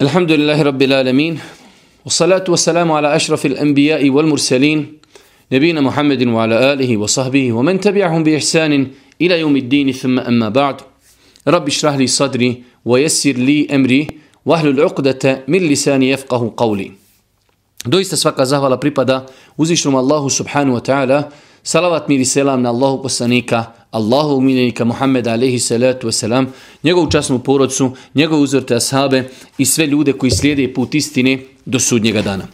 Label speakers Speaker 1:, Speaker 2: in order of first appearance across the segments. Speaker 1: الحمد لله رب العالمين والصلاة والسلام على أشرف الأنبياء والمرسلين نبينا محمد وعلى آله وصحبه ومن تبعهم بإحسان إلى يوم الدين ثم أما بعد رب اشرح لي صدري ويسر لي أمري وأهل العقدة من لساني يفقه قولي Doista svaka زهوالا بريبادا وزيشرم الله سبحانه وتعالى Salavat mir selam na Allahu poslanika, Allahu umiljenika Muhammed alaihi salatu wasalam, njegovu časnu porodcu, njegove uzvrte ashabe i sve ljude koji slijede put istine do sudnjega dana.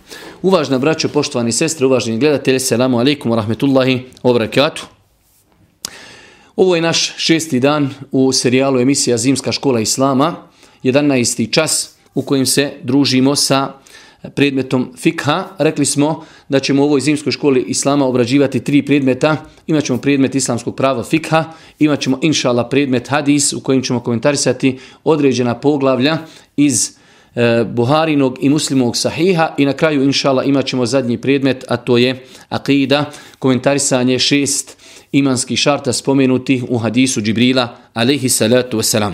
Speaker 1: Uvažna braćo, poštovani sestre, uvaženi gledatelji, selamu alaikum wa rahmetullahi wa barakatuh. Ovo je naš šesti dan u serijalu emisija Zimska škola Islama, 11. čas u kojem se družimo sa predmetom fikha. Rekli smo da ćemo u ovoj zimskoj školi islama obrađivati tri predmeta. Imaćemo predmet islamskog prava fikha, imaćemo inšala predmet hadis u kojim ćemo komentarisati određena poglavlja iz e, Buharinog i Muslimovog sahiha i na kraju inšala imat ćemo zadnji predmet, a to je akida, komentarisanje šest imanskih šarta spomenuti u hadisu Džibrila, alaihi salatu wasalam.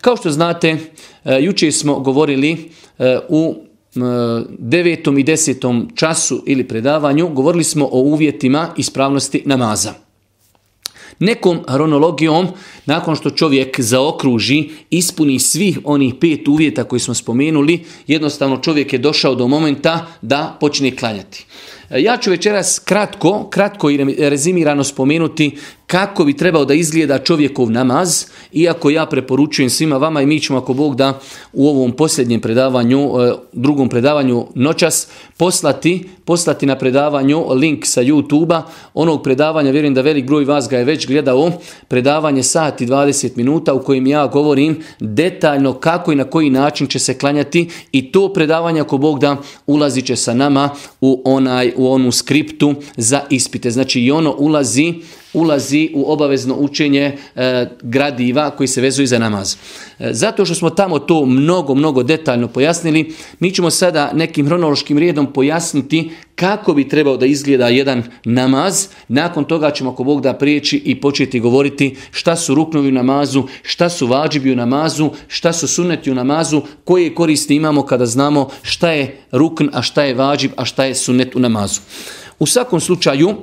Speaker 1: Kao što znate, e, juče smo govorili e, u devetom i desetom času ili predavanju govorili smo o uvjetima ispravnosti namaza. Nekom hronologijom, nakon što čovjek zaokruži, ispuni svih onih pet uvjeta koji smo spomenuli, jednostavno čovjek je došao do momenta da počne klanjati. Ja ću večeras kratko, kratko i rezimirano spomenuti kako bi trebao da izgleda čovjekov namaz, iako ja preporučujem svima vama i mi ćemo ako Bog da u ovom posljednjem predavanju, e, drugom predavanju noćas, poslati, poslati na predavanju link sa YouTube-a, onog predavanja, vjerujem da velik broj vas ga je već gledao, predavanje sati 20 minuta u kojem ja govorim detaljno kako i na koji način će se klanjati i to predavanje ako Bog da ulazi će sa nama u, onaj, u onu skriptu za ispite. Znači i ono ulazi ulazi u obavezno učenje e, gradiva koji se vezuju za namaz. E, zato što smo tamo to mnogo, mnogo detaljno pojasnili, mi ćemo sada nekim hronološkim redom pojasniti kako bi trebao da izgleda jedan namaz. Nakon toga ćemo ako Bog da prijeći i početi govoriti šta su ruknovi u namazu, šta su vađibi u namazu, šta su suneti u namazu, koje koristi imamo kada znamo šta je rukn, a šta je vađib, a šta je sunet u namazu. U svakom slučaju,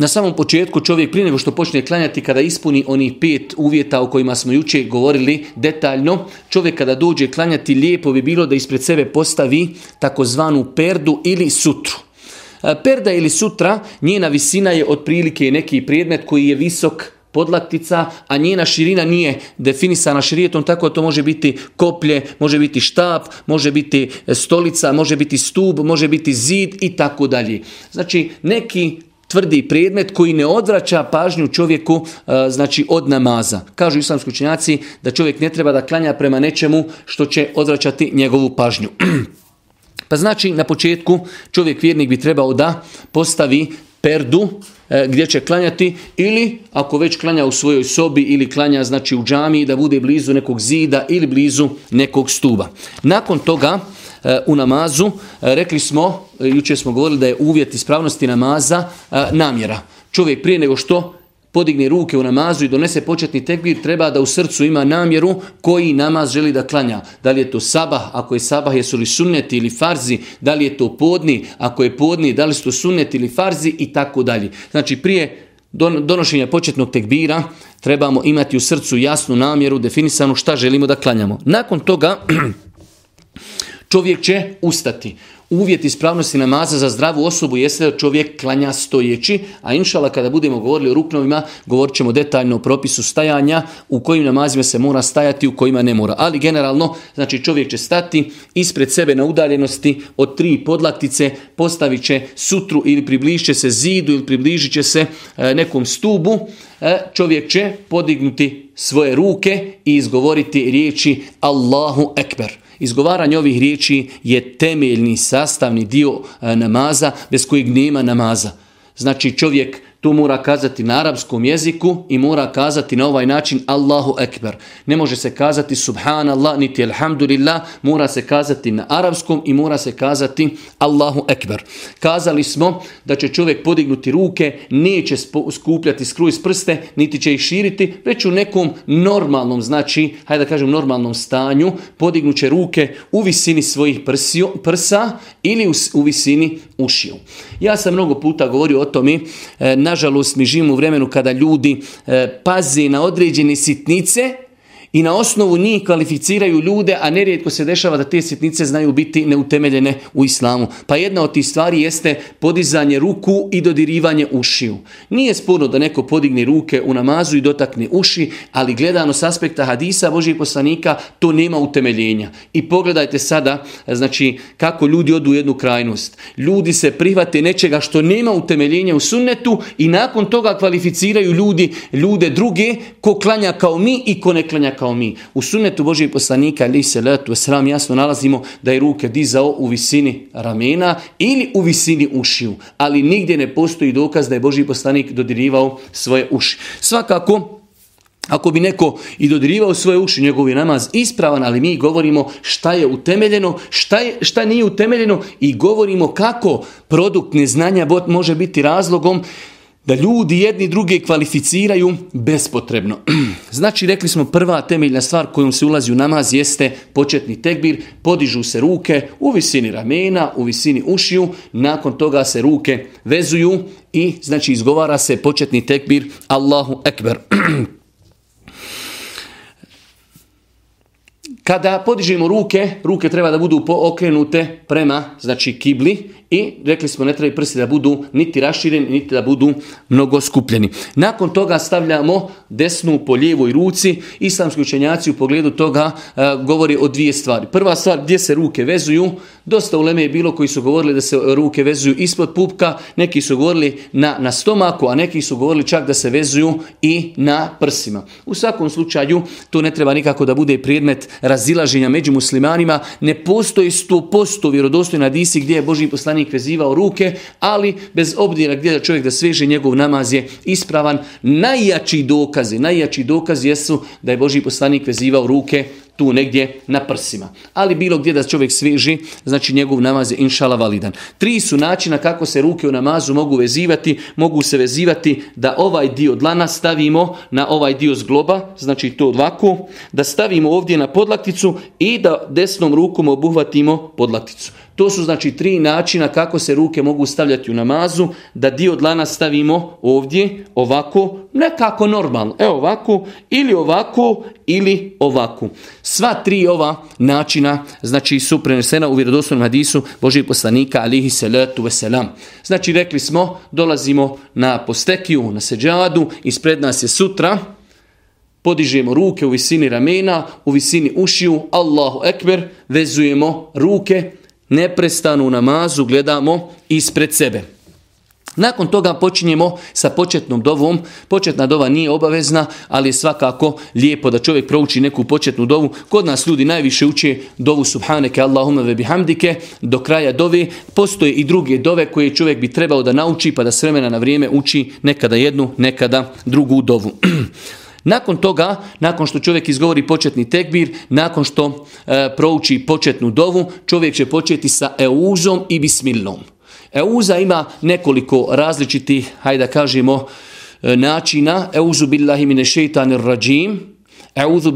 Speaker 1: na samom početku čovjek prije nego što počne klanjati kada ispuni onih pet uvjeta o kojima smo jučer govorili detaljno, čovjek kada dođe klanjati lijepo bi bilo da ispred sebe postavi takozvanu perdu ili sutru. Perda ili sutra, njena visina je otprilike neki predmet koji je visok podlaktica, a njena širina nije definisana širijetom, tako da to može biti koplje, može biti štap, može biti e, stolica, može biti stub, može biti zid i tako dalje. Znači, neki tvrdi predmet koji ne odvraća pažnju čovjeku e, znači od namaza. Kažu islamski učenjaci da čovjek ne treba da klanja prema nečemu što će odvraćati njegovu pažnju. Pa znači na početku čovjek vjernik bi trebao da postavi perdu e, gdje će klanjati ili ako već klanja u svojoj sobi ili klanja znači u džamiji da bude blizu nekog zida ili blizu nekog stuba. Nakon toga E, u namazu, e, rekli smo, e, jučer smo govorili da je uvjet ispravnosti namaza namjera. Čovjek prije nego što podigne ruke u namazu i donese početni tekbir, treba da u srcu ima namjeru koji namaz želi da klanja. Da li je to sabah, ako je sabah, jesu li sunneti ili farzi, da li je to podni, ako je podni, da li su to sunneti ili farzi i tako dalje. Znači prije donošenja početnog tekbira trebamo imati u srcu jasnu namjeru, definisanu šta želimo da klanjamo. Nakon toga čovjek će ustati. Uvjet ispravnosti namaza za zdravu osobu jeste da čovjek klanja stojeći, a inšala kada budemo govorili o ruknovima, govorit ćemo detaljno o propisu stajanja, u kojim namazima se mora stajati, u kojima ne mora. Ali generalno, znači čovjek će stati ispred sebe na udaljenosti od tri podlaktice, postavit će sutru ili približit će se zidu ili približit će se e, nekom stubu, e, čovjek će podignuti svoje ruke i izgovoriti riječi Allahu Ekber. Izgovaranje ovih riječi je temeljni sastavni dio e, namaza bez kojeg nema namaza. Znači čovjek tu mora kazati na arapskom jeziku i mora kazati na ovaj način Allahu Ekber. Ne može se kazati Subhanallah niti Elhamdulillah, mora se kazati na arapskom i mora se kazati Allahu Ekber. Kazali smo da će čovjek podignuti ruke, neće skupljati skruj s prste, niti će ih širiti, već u nekom normalnom, znači, hajde da kažem normalnom stanju, podignuće ruke u visini svojih prsio, prsa ili u, u visini ušiju. Ja sam mnogo puta govorio o tome, e, nažalost mi živimo u vremenu kada ljudi e, pazi na određene sitnice, i na osnovu njih kvalificiraju ljude, a nerijetko se dešava da te sitnice znaju biti neutemeljene u islamu. Pa jedna od tih stvari jeste podizanje ruku i dodirivanje ušiju. Nije sporno da neko podigne ruke u namazu i dotakne uši, ali gledano s aspekta hadisa Božih poslanika to nema utemeljenja. I pogledajte sada znači kako ljudi odu u jednu krajnost. Ljudi se prihvate nečega što nema utemeljenja u sunnetu i nakon toga kvalificiraju ljudi ljude druge ko klanja kao mi i ko ne klanja kao mi. U sunetu Božije poslanika, ali se letu sram, jasno nalazimo da je ruke dizao u visini ramena ili u visini ušiju. Ali nigdje ne postoji dokaz da je Božji poslanik dodirivao svoje uši. Svakako, ako bi neko i dodirivao svoje uši, njegov je namaz ispravan, ali mi govorimo šta je utemeljeno, šta, je, šta nije utemeljeno i govorimo kako produkt neznanja može biti razlogom da ljudi jedni druge kvalificiraju bespotrebno. Znači, rekli smo, prva temeljna stvar kojom se ulazi u namaz jeste početni tekbir, podižu se ruke u visini ramena, u visini ušiju, nakon toga se ruke vezuju i, znači, izgovara se početni tekbir Allahu Ekber. Kada podižemo ruke, ruke treba da budu okrenute prema znači kibli i rekli smo ne treba prsi da budu niti rašireni, niti da budu mnogo skupljeni. Nakon toga stavljamo desnu po lijevoj ruci. Islamski učenjaci u pogledu toga e, govori o dvije stvari. Prva stvar gdje se ruke vezuju. Dosta uleme je bilo koji su govorili da se ruke vezuju ispod pupka, neki su govorili na, na stomaku, a neki su govorili čak da se vezuju i na prsima. U svakom slučaju to ne treba nikako da bude predmet razvijenja razilaženja među muslimanima, ne postoji 100% vjerodostojna disi gdje je Boži poslanik vezivao ruke, ali bez obdira gdje da čovjek da sveže njegov namaz je ispravan. Najjači dokazi, najjači dokazi jesu da je Boži poslanik vezivao ruke tu negdje na prsima. Ali bilo gdje da čovjek sviži, znači njegov namaz je inšala validan. Tri su načina kako se ruke u namazu mogu vezivati. Mogu se vezivati da ovaj dio dlana stavimo na ovaj dio zgloba, znači to ovako, da stavimo ovdje na podlakticu i da desnom rukom obuhvatimo podlakticu. To su znači tri načina kako se ruke mogu stavljati u namazu, da dio dlana stavimo ovdje, ovako, nekako normalno, evo ovako, ili ovako, ili ovako. Sva tri ova načina znači su prenesena u vjerodostojnom hadisu Božih poslanika alihi salatu veselam. Znači rekli smo, dolazimo na postekiju, na seđadu, ispred nas je sutra, Podižemo ruke u visini ramena, u visini ušiju, Allahu ekber, vezujemo ruke, neprestano na namazu gledamo ispred sebe. Nakon toga počinjemo sa početnom dovom. Početna dova nije obavezna, ali je svakako lijepo da čovjek prouči neku početnu dovu. Kod nas ljudi najviše uče dovu subhaneke Allahume ve bihamdike do kraja dove. Postoje i druge dove koje čovjek bi trebao da nauči pa da s vremena na vrijeme uči nekada jednu, nekada drugu dovu. Nakon toga, nakon što čovjek izgovori početni tekbir, nakon što e, prouči početnu dovu, čovjek će početi sa euzom i bismilnom. Euza ima nekoliko različitih, hajde da kažemo, e, načina. Euzu billahi mine šeitanir Rađim, أعوذ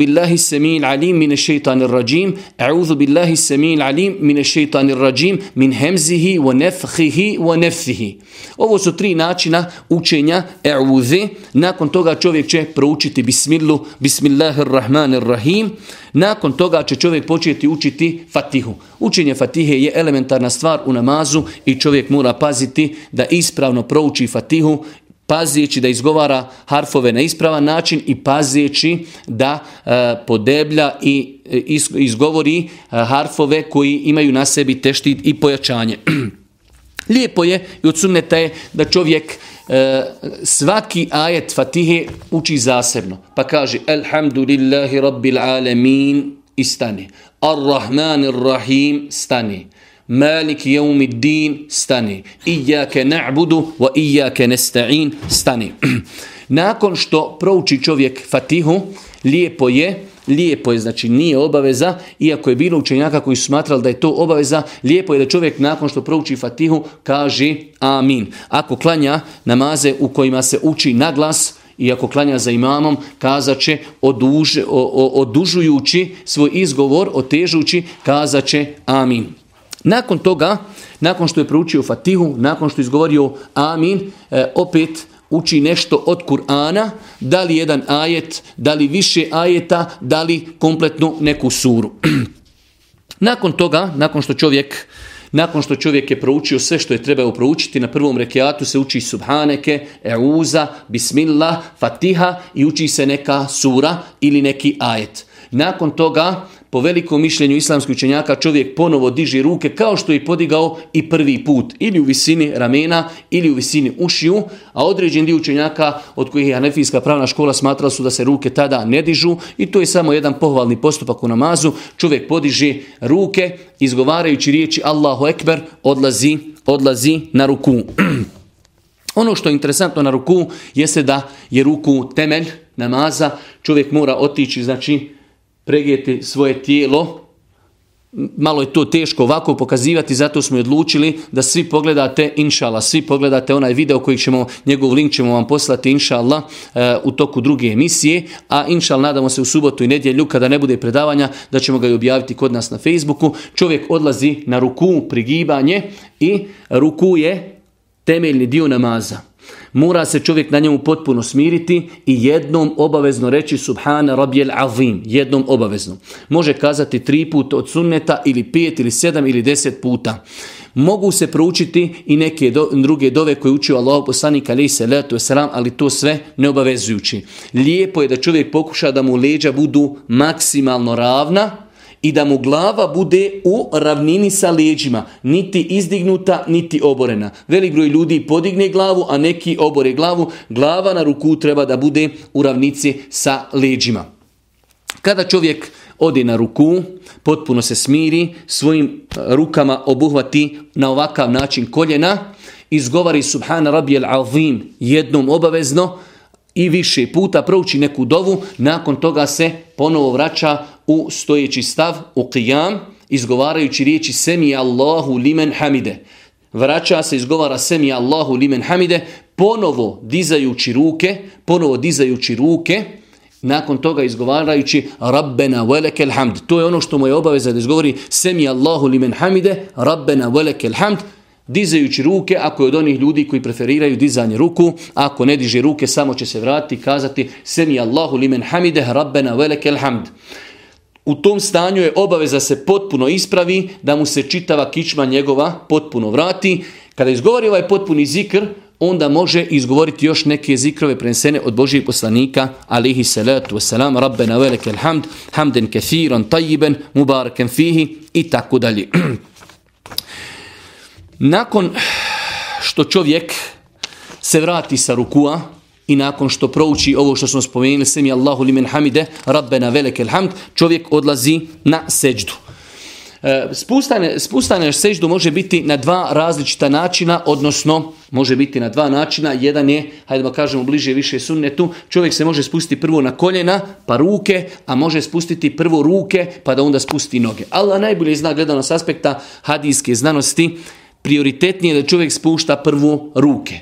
Speaker 1: alim mine šeitanir rajim. Rajim billahi semin alim mine šeitanir rajim. Min hemzihi wa nefhihi wa nefhihi. Ovo su tri načina učenja euzi. Nakon toga čovjek će proučiti bismilu, bismillahirrahmanirrahim. Nakon toga će čovjek početi učiti fatihu. Učenje fatihe je elementarna stvar u namazu i čovjek mora paziti da ispravno prouči fatihu pazijeći da izgovara harfove na ispravan način i pazijeći da e, podeblja i e, izgovori e, harfove koji imaju na sebi teštit i pojačanje. Lijepo je i od je da čovjek e, svaki ajet Fatihe uči zasebno. Pa kaže Elhamdulillahi Rabbil Alemin i stane. Ar-Rahman Rahim stane. Malik jeumi din, stani. Ijake na'budu, wa ijake nesta'in, stani. Nakon što prouči čovjek Fatihu, lijepo je, lijepo je, znači nije obaveza, iako je bilo učenjaka koji su smatrali da je to obaveza, lijepo je da čovjek nakon što prouči Fatihu kaže amin. Ako klanja namaze u kojima se uči na glas, i ako klanja za imamom, kazat će odužujući svoj izgovor, otežući, kazat će amin. Nakon toga, nakon što je proučio Fatihu, nakon što je izgovorio Amin, e, opet uči nešto od Kur'ana, da li jedan ajet, da li više ajeta, da li kompletnu neku suru. nakon toga, nakon što čovjek nakon što čovjek je proučio sve što je trebao proučiti, na prvom rekiatu se uči Subhaneke, Euza, Bismillah, Fatiha i uči se neka sura ili neki ajet. Nakon toga, po velikom mišljenju islamskih učenjaka čovjek ponovo diži ruke kao što je podigao i prvi put ili u visini ramena ili u visini ušiju, a određen dio učenjaka od kojih je Hanefijska pravna škola smatrala su da se ruke tada ne dižu i to je samo jedan pohvalni postupak u namazu. Čovjek podiže ruke, izgovarajući riječi Allahu Ekber, odlazi, odlazi na ruku. Ono što je interesantno na ruku jeste da je ruku temelj namaza, čovjek mora otići znači pregijeti svoje tijelo. Malo je to teško ovako pokazivati, zato smo odlučili da svi pogledate inšala, svi pogledate onaj video koji ćemo, njegov link ćemo vam poslati inšala eh, u toku druge emisije, a inšal nadamo se u subotu i nedjelju kada ne bude predavanja da ćemo ga i objaviti kod nas na Facebooku. Čovjek odlazi na ruku, prigibanje i ruku je temeljni dio namaza. Mora se čovjek na njemu potpuno smiriti i jednom obavezno reći Subhana Rabijel Avim, Jednom obavezno. Može kazati tri puta od sunneta ili pet ili sedam ili deset puta. Mogu se proučiti i neke druge dove koje učio Allah poslanik ali se letu sram ali to sve neobavezujući. Lijepo je da čovjek pokuša da mu leđa budu maksimalno ravna, i da mu glava bude u ravnini sa leđima, niti izdignuta, niti oborena. Velik broj ljudi podigne glavu, a neki obore glavu. Glava na ruku treba da bude u ravnici sa leđima. Kada čovjek ode na ruku, potpuno se smiri, svojim eh, rukama obuhvati na ovakav način koljena, izgovori Subhana Rabijel Azim jednom obavezno, i više puta prouči neku dovu, nakon toga se ponovo vraća u stojeći stav, u qiyam, izgovarajući riječi Semi Allahu limen hamide. Vraća se, izgovara Semi Allahu limen hamide, ponovo dizajući ruke, ponovo dizajući ruke, nakon toga izgovarajući Rabbena velekel hamd. To je ono što mu je obaveza da izgovori Semi Allahu limen hamide, Rabbena velekel hamd, dizajući ruke, ako je od onih ljudi koji preferiraju dizanje ruku, ako ne diže ruke, samo će se vratiti i kazati Semi Allahu limen hamide, Rabbena velekel hamd u tom stanju je obaveza se potpuno ispravi, da mu se čitava kičma njegova potpuno vrati. Kada izgovori ovaj potpuni zikr, onda može izgovoriti još neke zikrove prenesene od Božijeg poslanika, alihi salatu wasalam, rabbena velike hamd, hamden kefiran tajiben, mubarakem fihi i tako dalje. Nakon što čovjek se vrati sa rukua, i nakon što prouči ovo što smo spomenuli, semi Allahu limen hamide, rabbena velike hamd, čovjek odlazi na seđdu. E, spustane, spustane seždu može biti na dva različita načina, odnosno može biti na dva načina. Jedan je, hajde da kažemo bliže više sunnetu, čovjek se može spustiti prvo na koljena, pa ruke, a može spustiti prvo ruke, pa da onda spusti noge. Allah najbolje zna gledano s aspekta hadijske znanosti, prioritetnije je da čovjek spušta prvo ruke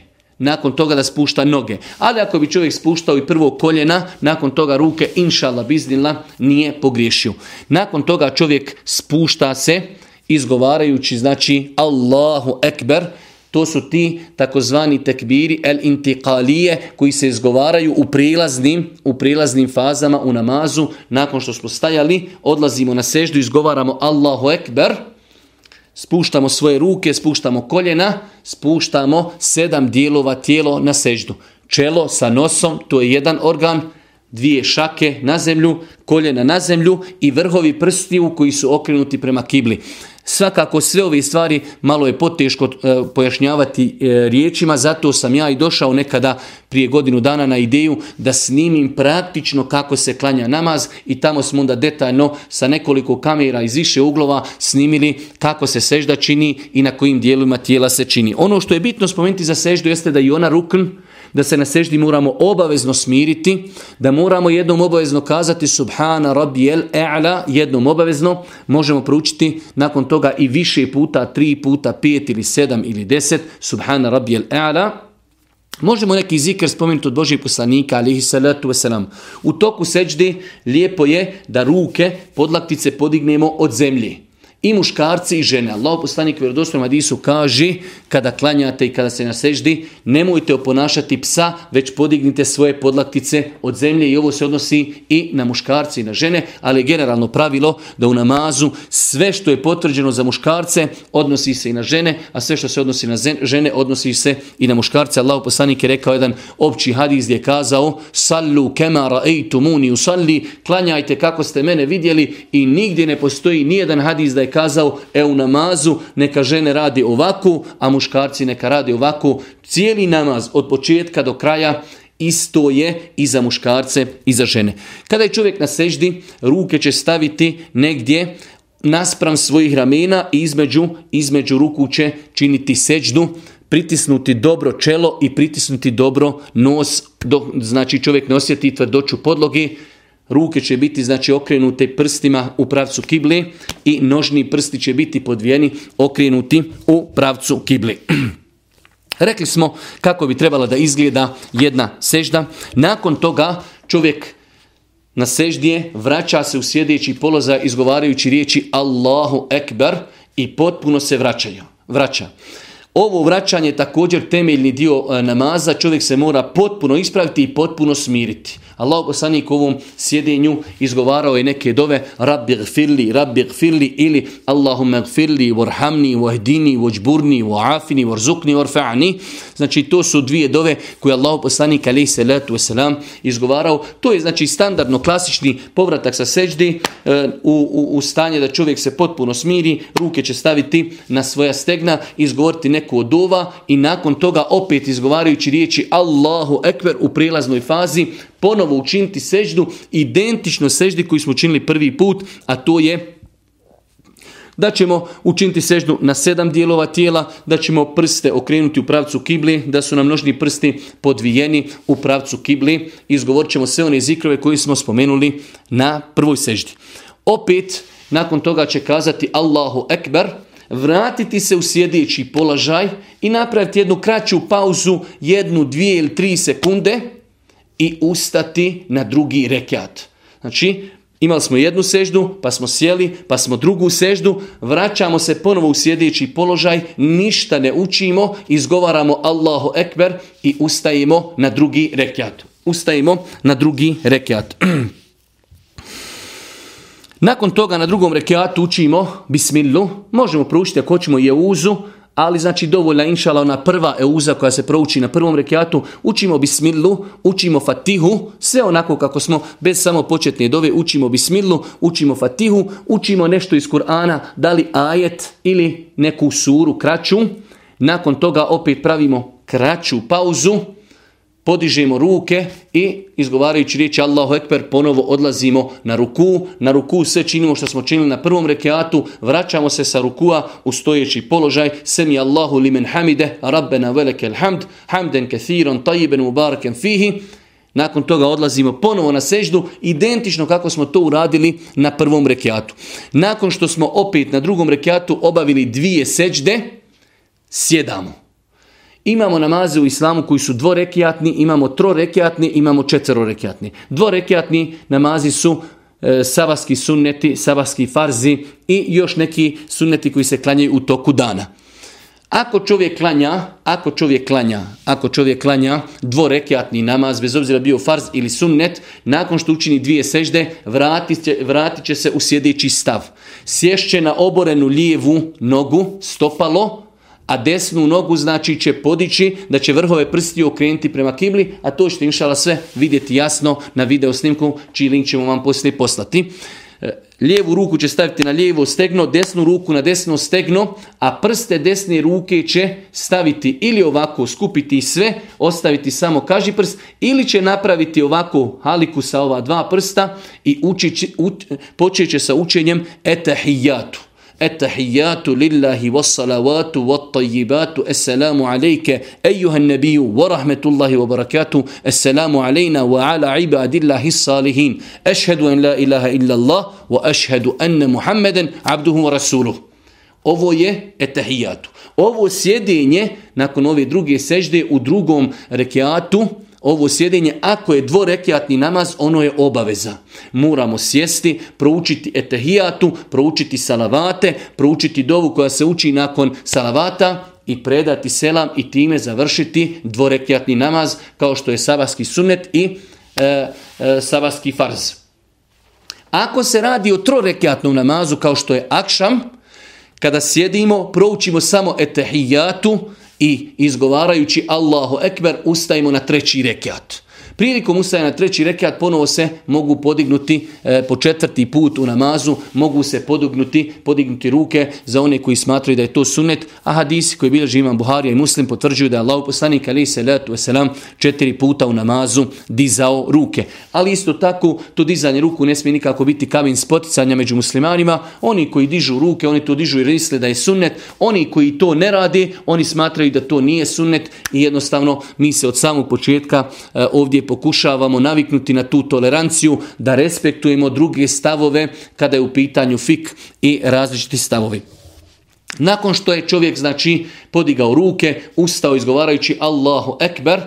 Speaker 1: nakon toga da spušta noge. Ali ako bi čovjek spuštao i prvo koljena, nakon toga ruke, inšala biznila, nije pogriješio. Nakon toga čovjek spušta se izgovarajući znači Allahu Ekber, to su ti takozvani tekbiri el intiqalije koji se izgovaraju u prilaznim u prilaznim fazama u namazu nakon što smo stajali odlazimo na seždu izgovaramo Allahu ekber Spuštamo svoje ruke, spuštamo koljena, spuštamo sedam dijelova tijelo na seždu. Čelo sa nosom, to je jedan organ, dvije šake na zemlju, koljena na zemlju i vrhovi prstiju koji su okrenuti prema kibli. Svakako sve ove stvari malo je poteško e, pojašnjavati e, riječima, zato sam ja i došao nekada prije godinu dana na ideju da snimim praktično kako se klanja namaz i tamo smo onda detaljno sa nekoliko kamera iz više uglova snimili kako se sežda čini i na kojim dijelima tijela se čini. Ono što je bitno spomenuti za seždu jeste da i ona rukn, da se na seždi moramo obavezno smiriti, da moramo jednom obavezno kazati subhana el e'la, jednom obavezno, možemo proučiti nakon toga i više puta, tri puta, pet ili sedam ili deset, subhana rabijel e'la, Možemo neki zikr spomenuti od Božih poslanika, alihi salatu wasalam. U toku seždi lijepo je da ruke, podlaktice podignemo od zemlji i muškarci i žene. Allah poslanik vjerodostojnom Adisu kaže kada klanjate i kada se naseždi nemojte oponašati psa već podignite svoje podlaktice od zemlje i ovo se odnosi i na muškarci i na žene, ali je generalno pravilo da u namazu sve što je potvrđeno za muškarce odnosi se i na žene, a sve što se odnosi na žene odnosi se i na muškarce. Allah poslanik je rekao jedan opći hadis gdje je kazao sallu eitu muni usalli klanjajte kako ste mene vidjeli i nigdje ne postoji nijedan hadis da je kazao, e u namazu neka žene radi ovaku. a muškarci neka radi ovako. Cijeli namaz od početka do kraja isto je i za muškarce i za žene. Kada je čovjek na seždi, ruke će staviti negdje naspram svojih ramena i između, između ruku će činiti seđdu, pritisnuti dobro čelo i pritisnuti dobro nos, znači čovjek ne osjeti tvrdoću podlogi, ruke će biti znači okrenute prstima u pravcu kibli i nožni prsti će biti podvijeni okrenuti u pravcu kibli. Rekli smo kako bi trebala da izgleda jedna sežda. Nakon toga čovjek na seždje vraća se u sjedeći položaj izgovarajući riječi Allahu Ekber i potpuno se vraćaju. Vraća. Ovo vraćanje je također temeljni dio e, namaza, čovjek se mora potpuno ispraviti i potpuno smiriti. Allah poslanik u ovom sjedinju izgovarao je neke dove Rabbi gfirli, Rabbi gfirli ili Allahumma gfirli, vorhamni, vohdini, vođburni, voafini, vorzukni, vorfa'ani. Znači to su dvije dove koje Allah poslanik alaih salatu wasalam izgovarao. To je znači standardno klasični povratak sa seđdi e, u, u, stanje da čovjek se potpuno smiri, ruke će staviti na svoja stegna, izgovoriti ne neku i nakon toga opet izgovarajući riječi Allahu Ekber u prijelaznoj fazi ponovo učiniti seždu identično seždi koju smo učinili prvi put, a to je da ćemo učiniti seždu na sedam dijelova tijela, da ćemo prste okrenuti u pravcu kibli, da su nam nožni prsti podvijeni u pravcu kibli. Izgovorit ćemo sve one zikrove koje smo spomenuli na prvoj seždi. Opet, nakon toga će kazati Allahu Ekber, vratiti se u sjedeći položaj i napraviti jednu kraću pauzu, jednu, dvije ili tri sekunde i ustati na drugi rekat. Znači, imali smo jednu seždu, pa smo sjeli, pa smo drugu seždu, vraćamo se ponovo u sjedeći položaj, ništa ne učimo, izgovaramo Allahu Ekber i ustajemo na drugi rekat. Ustajemo na drugi rekat. Nakon toga na drugom rekiatu učimo bismillu, možemo proučiti ako hoćemo jeuzu, ali znači dovoljna inšala ona prva euza koja se prouči na prvom rekiatu, učimo bismillu, učimo fatihu, sve onako kako smo bez samo početne dove, učimo bismillu, učimo fatihu, učimo nešto iz Kur'ana, da li ajet ili neku suru kraću, nakon toga opet pravimo kraću pauzu, podižemo ruke i izgovarajući riječ Allahu Ekber ponovo odlazimo na ruku. Na ruku sve činimo što smo činili na prvom rekiatu, vraćamo se sa rukua u stojeći položaj. Semi Allahu limen hamide, rabbena veleke hamd, hamden kathiron, tajiben mubarakem fihi. Nakon toga odlazimo ponovo na seždu, identično kako smo to uradili na prvom rekiatu. Nakon što smo opet na drugom rekiatu obavili dvije sežde, sjedamo. Imamo namaze u islamu koji su dvorekijatni, imamo trorekijatni, imamo četverorekijatni. Dvorekijatni namazi su e, sunneti, sabahski farzi i još neki sunneti koji se klanjaju u toku dana. Ako čovjek klanja, ako čovjek klanja, ako čovjek klanja dvorekjatni namaz, bez obzira bio farz ili sunnet, nakon što učini dvije sežde, vratit će, vratit će se u sjedeći stav. Sješće na oborenu lijevu nogu, stopalo, a desnu nogu znači će podići, da će vrhove prsti okrenuti prema kibli, a to ćete inšala sve vidjeti jasno na video snimku, čiji link ćemo vam poslije poslati. E, lijevu ruku će staviti na lijevo stegno, desnu ruku na desno stegno, a prste desne ruke će staviti ili ovako skupiti sve, ostaviti samo kaži prst, ili će napraviti ovako haliku sa ova dva prsta i uči, će sa učenjem etahijatu. At-tahiyatu lillahi was-salawatu wat-tayyibatu as-salamu alayka ayyuhan-nabiyyu wa rahmatullahi wa barakatuh as alayna wa ala ibadillahis-salihin ashhadu an la ilaha illallah wa ashhadu anna muhammadan 'abduhu wa rasuluh ovoye at-tahiyatu ovoy sjedinje nakonovi drugije sejdje u drugom rekeatu ovo sjedenje, ako je dvorekjatni namaz, ono je obaveza. Moramo sjesti, proučiti etehijatu, proučiti salavate, proučiti dovu koja se uči nakon salavata i predati selam i time završiti dvorekjatni namaz kao što je savaski sunet i e, e farz. Ako se radi o trorekiatnom namazu kao što je akšam, kada sjedimo, proučimo samo etehijatu, i izgovarajući Allahu Ekber ustajemo na treći rekiat. Prilikom ustaje na treći rekat ponovo se mogu podignuti e, po četvrti put u namazu, mogu se podignuti, podignuti ruke za one koji smatraju da je to sunnet, a hadisi koji bilježi imam Buharija i Muslim potvrđuju da je Allah poslanik ali se letu selam četiri puta u namazu dizao ruke. Ali isto tako to dizanje ruku ne smije nikako biti kamen spoticanja među muslimanima. Oni koji dižu ruke, oni to dižu i misle da je sunnet. Oni koji to ne rade, oni smatraju da to nije sunnet i jednostavno mi se od samog početka e, ovdje pokušavamo naviknuti na tu toleranciju, da respektujemo druge stavove kada je u pitanju fik i različiti stavovi. Nakon što je čovjek znači podigao ruke, ustao izgovarajući Allahu Ekber,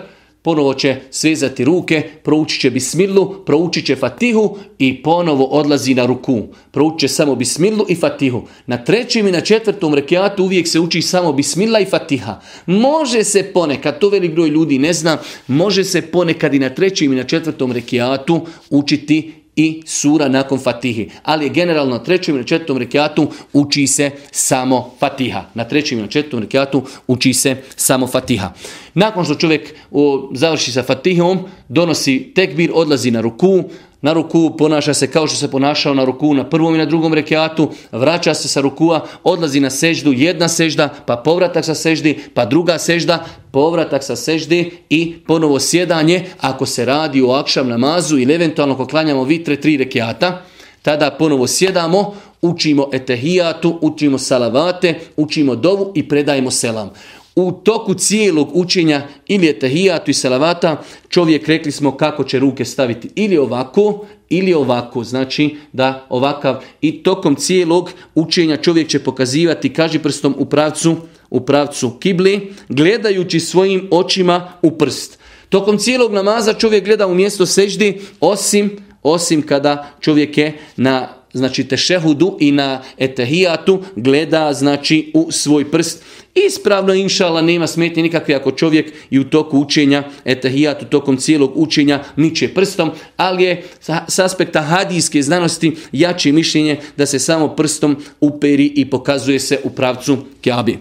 Speaker 1: ponovo će svezati ruke, proučit će bismilu, proučit će fatihu i ponovo odlazi na ruku. Proučit će samo bismilu i fatihu. Na trećem i na četvrtom rekiatu uvijek se uči samo bismila i fatiha. Može se ponekad, to velik broj ljudi ne zna, može se ponekad i na trećem i na četvrtom rekiatu učiti i sura nakon fatihi. Ali generalno na trećem ili četvrtom rekatu uči se samo fatiha. Na trećem i četvrtom rekatu uči se samo fatiha. Nakon što čovjek o, završi sa fatihom, donosi tekbir, odlazi na ruku, na ruku, ponaša se kao što se ponašao na ruku na prvom i na drugom rekiatu, vraća se sa rukua, odlazi na seždu, jedna sežda, pa povratak sa seždi, pa druga sežda, povratak sa seždi i ponovo sjedanje ako se radi o akšam namazu ili eventualno ako klanjamo vitre tri rekiata, tada ponovo sjedamo, učimo etehijatu, učimo salavate, učimo dovu i predajemo selam u toku cijelog učenja ili je tahijatu i salavata čovjek rekli smo kako će ruke staviti ili ovako ili ovako, znači da ovakav i tokom cijelog učenja čovjek će pokazivati kaži prstom u pravcu u pravcu kibli, gledajući svojim očima u prst. Tokom cijelog namaza čovjek gleda u mjesto seždi, osim, osim kada čovjek je na znači tešehudu i na etehijatu gleda znači u svoj prst. Ispravno inšala nema smetnje nikakve ako čovjek i u toku učenja etehijatu tokom cijelog učenja niče prstom, ali je s aspekta hadijske znanosti jače mišljenje da se samo prstom uperi i pokazuje se u pravcu kjabi.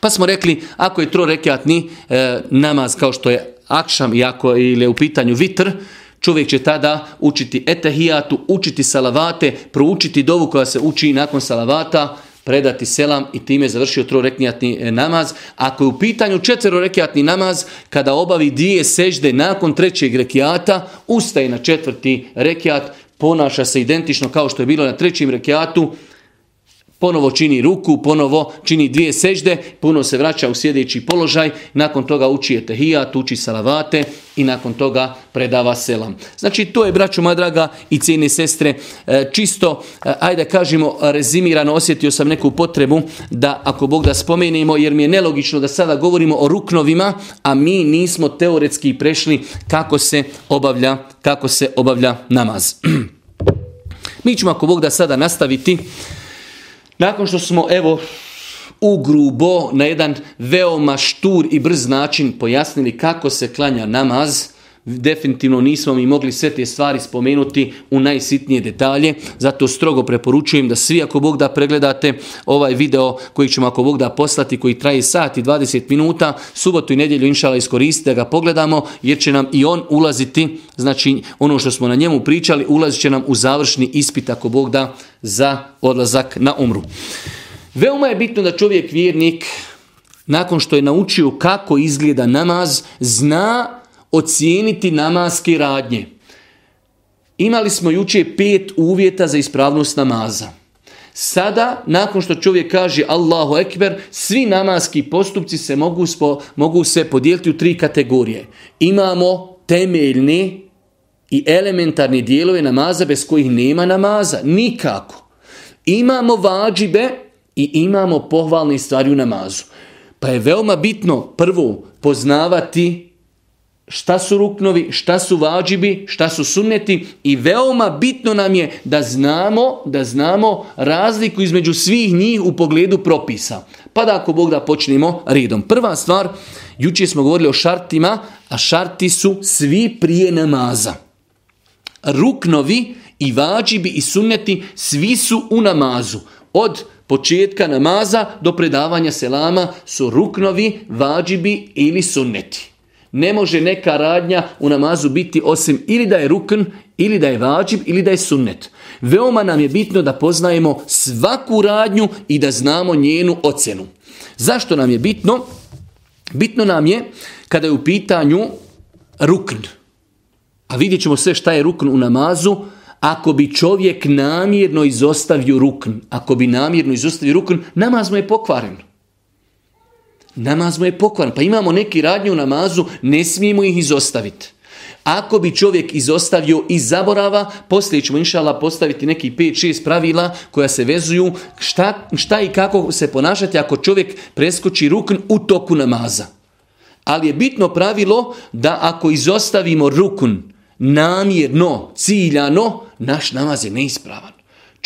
Speaker 1: Pa smo rekli, ako je trorekatni e, namaz kao što je akšam i ako ili je u pitanju vitr, Čovjek će tada učiti etahijatu, učiti salavate, proučiti dovu koja se uči nakon salavata, predati selam i time završio trorekijatni e, namaz. Ako je u pitanju četverorekijatni namaz, kada obavi dvije sežde nakon trećeg rekijata, ustaje na četvrti rekijat, ponaša se identično kao što je bilo na trećem rekijatu, Ponovo čini ruku, ponovo čini dvije sežde, puno se vraća u sjedeći položaj, nakon toga uči etehijat, uči salavate i nakon toga predava selam. Znači to je, braću moja draga i cijene sestre, e, čisto, e, ajde kažemo, rezimirano osjetio sam neku potrebu da, ako Bog da spomenemo, jer mi je nelogično da sada govorimo o ruknovima, a mi nismo teoretski prešli kako se obavlja, kako se obavlja namaz. Mi ćemo, ako Bog da sada nastaviti nakon što smo, evo, ugrubo na jedan veoma štur i brz način pojasnili kako se klanja namaz, definitivno nismo mi mogli sve te stvari spomenuti u najsitnije detalje, zato strogo preporučujem da svi ako Bog da pregledate ovaj video koji ćemo ako Bog da poslati, koji traje sat i 20 minuta, subotu i nedjelju inšala iskoristite da ga pogledamo jer će nam i on ulaziti, znači ono što smo na njemu pričali, ulazit će nam u završni ispit ako Bog da za odlazak na umru. Veoma je bitno da čovjek vjernik nakon što je naučio kako izgleda namaz, zna ocijeniti namaske radnje. Imali smo jučer pet uvjeta za ispravnost namaza. Sada, nakon što čovjek kaže Allahu Ekber, svi namaski postupci se mogu, mogu se podijeliti u tri kategorije. Imamo temeljni i elementarni dijelove namaza bez kojih nema namaza. Nikako. Imamo vađibe i imamo pohvalni stvari u namazu. Pa je veoma bitno prvo poznavati šta su ruknovi, šta su vađibi, šta su sunneti i veoma bitno nam je da znamo, da znamo razliku između svih njih u pogledu propisa. Pa da ako Bog da počnemo redom. Prva stvar, juče smo govorili o šartima, a šarti su svi prije namaza. Ruknovi i vađibi i sunneti svi su u namazu. Od početka namaza do predavanja selama su ruknovi, vađibi ili sunneti. Ne može neka radnja u namazu biti osim ili da je rukn, ili da je vađib, ili da je sunnet. Veoma nam je bitno da poznajemo svaku radnju i da znamo njenu ocenu. Zašto nam je bitno? Bitno nam je kada je u pitanju rukn. A vidjet ćemo sve šta je rukn u namazu. Ako bi čovjek namjerno izostavio rukn, ako bi namjerno izostavio rukn, namaz mu je pokvaren. Namaz mu je pokvaran. Pa imamo neki radnju u namazu, ne smijemo ih izostaviti. Ako bi čovjek izostavio i zaborava, poslije ćemo inšala postaviti neki 5-6 pravila koja se vezuju šta, šta i kako se ponašati ako čovjek preskoči rukn u toku namaza. Ali je bitno pravilo da ako izostavimo rukun namjerno, ciljano, naš namaz je neispravan.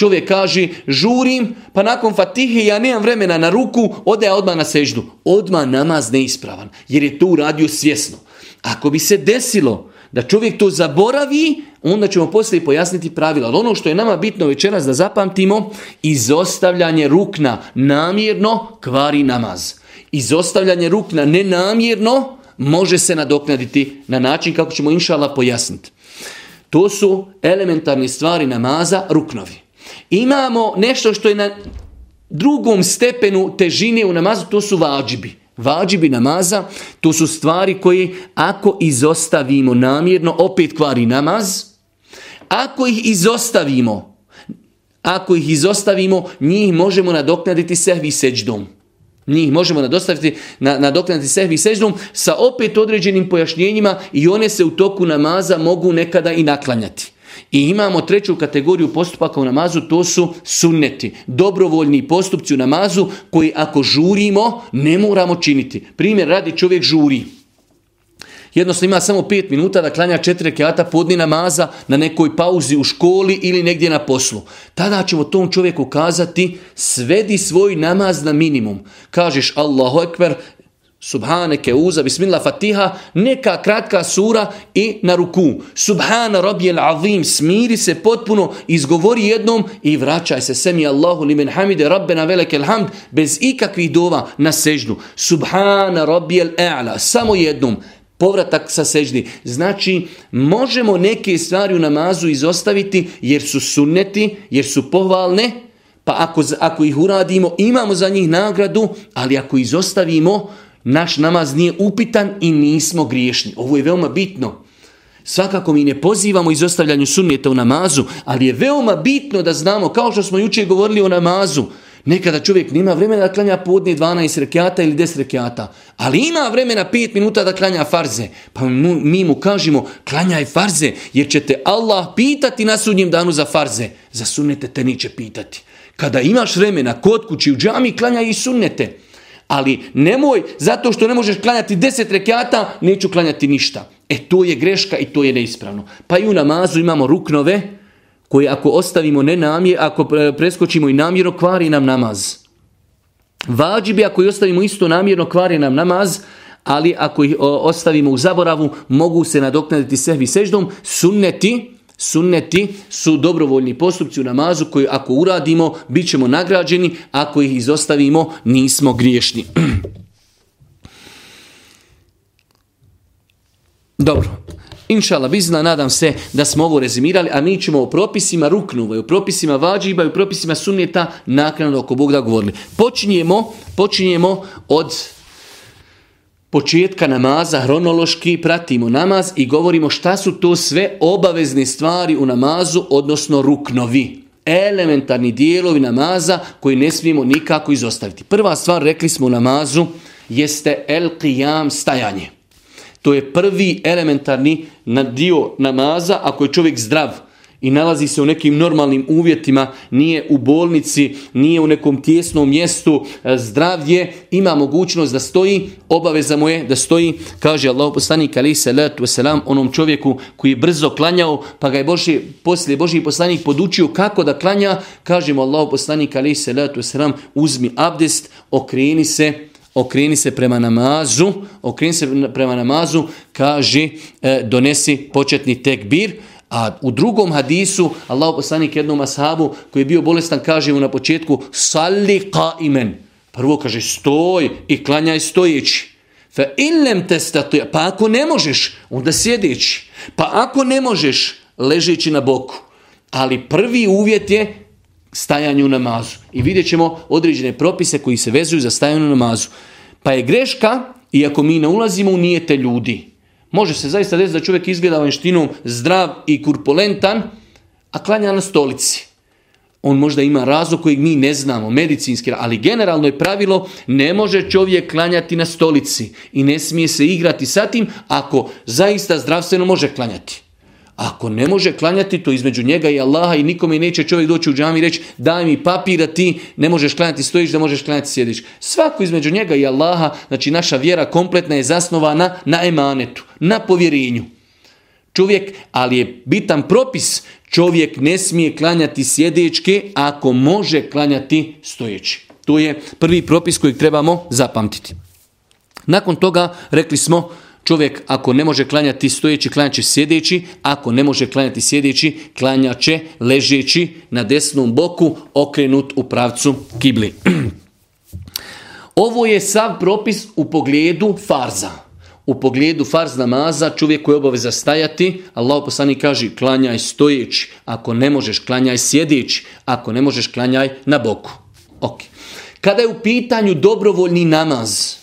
Speaker 1: Čovjek kaže, žurim, pa nakon fatihe ja nemam vremena na ruku, ode ja odmah na seždu. Odmah namaz neispravan, jer je to uradio svjesno. Ako bi se desilo da čovjek to zaboravi, onda ćemo poslije pojasniti pravila. Ali ono što je nama bitno večeras da zapamtimo, izostavljanje rukna namjerno kvari namaz. Izostavljanje rukna nenamjerno može se nadoknaditi na način kako ćemo inšala pojasniti. To su elementarne stvari namaza ruknovi. Imamo nešto što je na drugom stepenu težine u namazu, to su vađibi. Vađibi namaza, to su stvari koje ako izostavimo namjerno, opet kvari namaz. Ako ih izostavimo, ako ih izostavimo, njih možemo nadoknaditi sehvi seđdom. Njih možemo nadostaviti, nadoknaditi sehvi seđdom sa opet određenim pojašnjenjima i one se u toku namaza mogu nekada i naklanjati. I imamo treću kategoriju postupaka u namazu, to su sunneti. Dobrovoljni postupci u namazu koji ako žurimo ne moramo činiti. Primjer radi čovjek žuri. Jednostavno ima samo 5 minuta da klanja 4 rekata podni namaza na nekoj pauzi u školi ili negdje na poslu. Tada ćemo tom čovjeku kazati svedi svoj namaz na minimum. Kažeš Allahu Ekber, Subhaneke uza, bismillah fatiha, neka kratka sura i na ruku. Subhana rabijel azim, smiri se potpuno, izgovori jednom i vraćaj se. Semi Allahu limen hamide, rabbena velike hamd, bez ikakvih dova na sežnu. Subhana rabijel e'la, samo jednom povratak sa sežni. Znači, možemo neke stvari u namazu izostaviti jer su sunneti, jer su pohvalne, pa ako, ako ih uradimo imamo za njih nagradu, ali ako izostavimo, naš namaz nije upitan i nismo griješni. Ovo je veoma bitno. Svakako mi ne pozivamo izostavljanju sunnijeta u namazu, ali je veoma bitno da znamo, kao što smo jučer govorili o namazu, nekada čovjek nema vremena da klanja podne 12 rekiata ili 10 rekiata, ali ima vremena 5 minuta da klanja farze. Pa mi mu kažemo, klanjaj farze, jer će te Allah pitati na sudnjem danu za farze. Za sunnete te neće pitati. Kada imaš vremena kod kući u džami, klanjaj i sunnete. Ali nemoj, zato što ne možeš klanjati deset rekata, neću klanjati ništa. E to je greška i to je neispravno. Pa i u namazu imamo ruknove, koje ako ostavimo ne nenamjer, ako e, preskočimo i namjerno, kvari nam namaz. Vađi bi ako ih ostavimo isto namjerno, kvari nam namaz, ali ako ih ostavimo u zaboravu, mogu se nadoknaditi sehvi seždom, sunneti, Sunneti su dobrovoljni postupci u namazu koji ako uradimo bit ćemo nagrađeni, ako ih izostavimo nismo griješni. Dobro, Inšala bizna, nadam se da smo ovo rezimirali, a mi ćemo o propisima ruknuva, o propisima vađiba i o propisima sunnjeta naknadno oko Bog da govorili. Počinjemo, počinjemo od početka namaza hronološki pratimo namaz i govorimo šta su to sve obavezne stvari u namazu, odnosno ruknovi. Elementarni dijelovi namaza koji ne smijemo nikako izostaviti. Prva stvar, rekli smo u namazu, jeste el qiyam stajanje. To je prvi elementarni dio namaza ako je čovjek zdrav i nalazi se u nekim normalnim uvjetima, nije u bolnici, nije u nekom tjesnom mjestu, e, zdravlje, ima mogućnost da stoji, obaveza mu je da stoji, kaže Allah poslanik ali salatu selam onom čovjeku koji je brzo klanjao, pa ga je Boži, poslije Boži poslanik podučio kako da klanja, kaže mu Allah poslanik alaih salatu uzmi abdest, okreni se, okreni se prema namazu, okreni se prema namazu, kaže e, donesi početni tekbir, a u drugom hadisu, Allah poslanik jednom ashabu koji je bio bolestan kaže mu na početku ka imen. Prvo kaže stoj i klanjaj stojeći. Fa pa ako ne možeš, onda sjedeći. Pa ako ne možeš, ležeći na boku. Ali prvi uvjet je stajanju u namazu. I vidjet ćemo određene propise koji se vezuju za stajanje u namazu. Pa je greška, iako mi ne ulazimo u nijete ljudi, Može se zaista desiti da čovjek izgleda vanštinom zdrav i kurpolentan, a klanja na stolici. On možda ima razlog kojeg mi ne znamo, medicinski, ali generalno je pravilo ne može čovjek klanjati na stolici i ne smije se igrati sa tim ako zaista zdravstveno može klanjati. Ako ne može klanjati, to između njega i Allaha i nikome neće čovjek doći u džami i reći daj mi papira ti ne možeš klanjati stojiš, da možeš klanjati sjediš. Svako između njega i Allaha, znači naša vjera kompletna je zasnovana na emanetu, na povjerenju. Čovjek, ali je bitan propis, čovjek ne smije klanjati sjedećke ako može klanjati stojeći. To je prvi propis koji trebamo zapamtiti. Nakon toga rekli smo Čovjek ako ne može klanjati stojeći, klanjat sjedeći, ako ne može klanjati sjedeći, klanjat će ležeći na desnom boku okrenut u pravcu kibli. Ovo je sav propis u pogledu farza. U pogledu farz namaza čovjek koji je obaveza stajati, Allah poslani kaže klanjaj stojeći, ako ne možeš klanjaj sjedeći, ako ne možeš klanjaj na boku. Okay. Kada je u pitanju dobrovoljni namaz,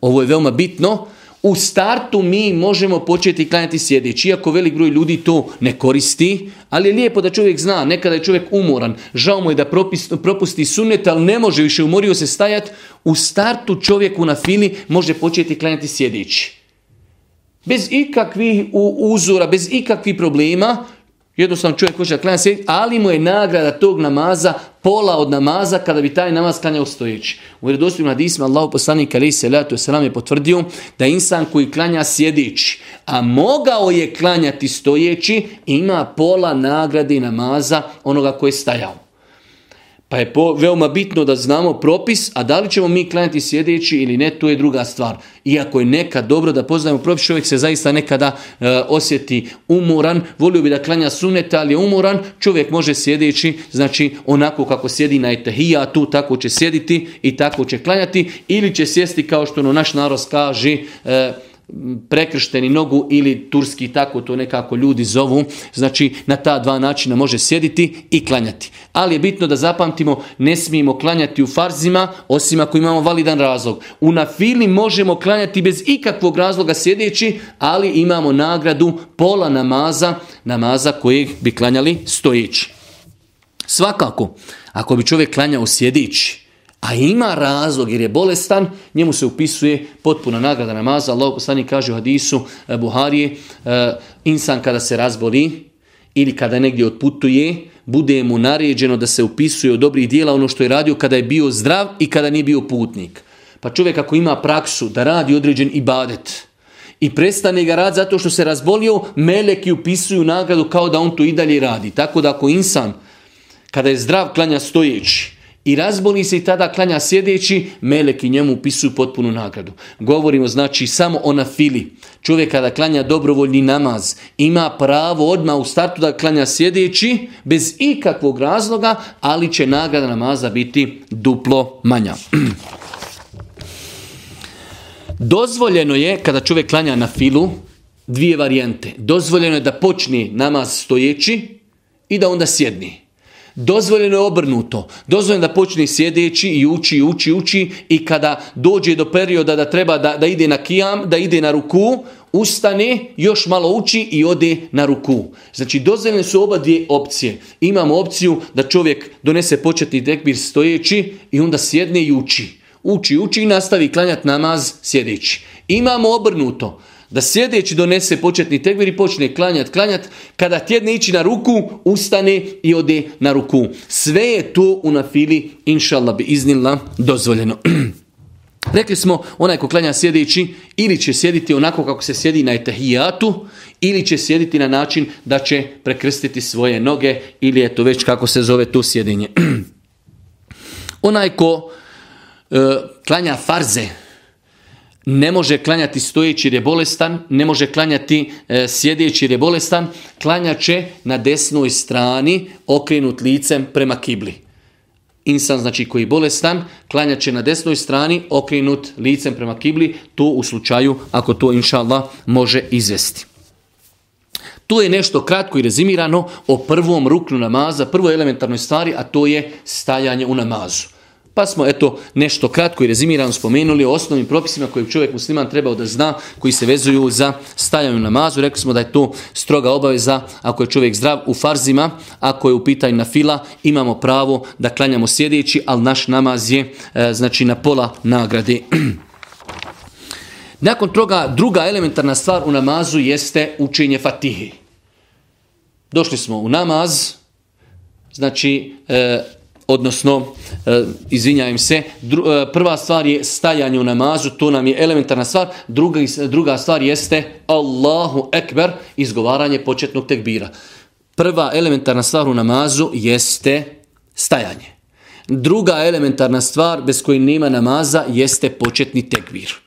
Speaker 1: ovo je veoma bitno, u startu mi možemo početi klanjati sjedeći, iako velik broj ljudi to ne koristi, ali je lijepo da čovjek zna, nekada je čovjek umoran, žao mu je da propusti sunet, ali ne može više, umorio se stajat, u startu čovjeku na fili može početi klanjati sjedeći. Bez ikakvih uzora, bez ikakvih problema, Jednostavno čovjek hoće da klanja sjedi ali mu je nagrada tog namaza pola od namaza kada bi taj namaz klanjao stojeći. U na disima Allahu poslanik ali se selam je potvrdio da insan koji klanja sjedići, a mogao je klanjati stojeći, ima pola nagrade namaza onoga koji je stajao. Pa je veoma bitno da znamo propis, a da li ćemo mi klanjati sjedeći ili ne, to je druga stvar. Iako je nekad dobro da poznajemo propis, čovjek se zaista nekada e, osjeti umoran, volio bi da klanja suneta, ali je umoran, čovjek može sjedeći, znači onako kako sjedi na etahija, tu tako će sjediti i tako će klanjati, ili će sjesti kao što ono naš narod kaže... E, prekršteni nogu ili turski, tako to nekako ljudi zovu. Znači, na ta dva načina može sjediti i klanjati. Ali je bitno da zapamtimo, ne smijemo klanjati u farzima, osim ako imamo validan razlog. U nafili možemo klanjati bez ikakvog razloga sjedeći, ali imamo nagradu pola namaza, namaza kojeg bi klanjali stojeći. Svakako, ako bi čovjek klanjao sjedeći, a ima razlog jer je bolestan, njemu se upisuje potpuna nagrada namaza. Allah poslani kaže u hadisu eh, Buharije, eh, insan kada se razboli ili kada negdje otputuje, bude mu naređeno da se upisuje od dobrih dijela ono što je radio kada je bio zdrav i kada nije bio putnik. Pa čovjek ako ima praksu da radi određen ibadet i prestane ga rad zato što se razbolio, meleki upisuju nagradu kao da on to i dalje radi. Tako da ako insan kada je zdrav klanja stojeći, i razboli se i tada klanja sjedeći, i njemu upisuju potpunu nagradu. Govorimo znači samo o fili. Čovjek kada klanja dobrovoljni namaz, ima pravo odmah u startu da klanja sjedeći, bez ikakvog razloga, ali će nagrada namaza biti duplo manja. Dozvoljeno je, kada čovjek klanja na filu, dvije varijante. Dozvoljeno je da počne namaz stojeći i da onda sjedni. Dozvoljeno je obrnuto. Dozvoljeno da počne sjedeći i uči, uči, uči i kada dođe do perioda da treba da, da ide na kijam, da ide na ruku, ustane, još malo uči i ode na ruku. Znači, dozvoljene su oba dvije opcije. Imamo opciju da čovjek donese početni tekbir stojeći i onda sjedne i uči. Uči, uči i nastavi klanjati namaz sjedeći. Imamo obrnuto. Da sjedeći donese početni tekbir i počne klanjat, klanjat, kada tjedne ići na ruku, ustane i ode na ruku. Sve je to u nafili, Allah bi iznila, dozvoljeno. Rekli smo, onaj ko klanja sjedeći, ili će sjediti onako kako se sjedi na etahijatu, ili će sjediti na način da će prekrstiti svoje noge, ili je to već kako se zove tu sjedinje. onaj ko e, klanja farze, ne može klanjati stojeći jer je bolestan, ne može klanjati e, sjedeći jer je bolestan, klanja će na desnoj strani okrenut licem prema kibli. Insan, znači koji je bolestan, klanja će na desnoj strani okrenut licem prema kibli, to u slučaju ako to inša može izvesti. To je nešto kratko i rezimirano o prvom ruknu namaza, prvoj elementarnoj stvari, a to je stajanje u namazu. Pa smo, eto, nešto kratko i rezimirano spomenuli o osnovnim propisima koje čovjek musliman trebao da zna, koji se vezuju za stavljanje namazu. Rekli smo da je to stroga obaveza ako je čovjek zdrav u farzima, ako je u pitanju na fila, imamo pravo da klanjamo sjedeći, ali naš namaz je e, znači na pola nagrade. Nakon toga, druga elementarna stvar u namazu jeste učenje fatihi. Došli smo u namaz, znači e, odnosno, e, izvinjajem se, e, prva stvar je stajanje u namazu, to nam je elementarna stvar, druga, druga stvar jeste Allahu Ekber, izgovaranje početnog tekbira. Prva elementarna stvar u namazu jeste stajanje. Druga elementarna stvar bez koje nema namaza jeste početni tekbir.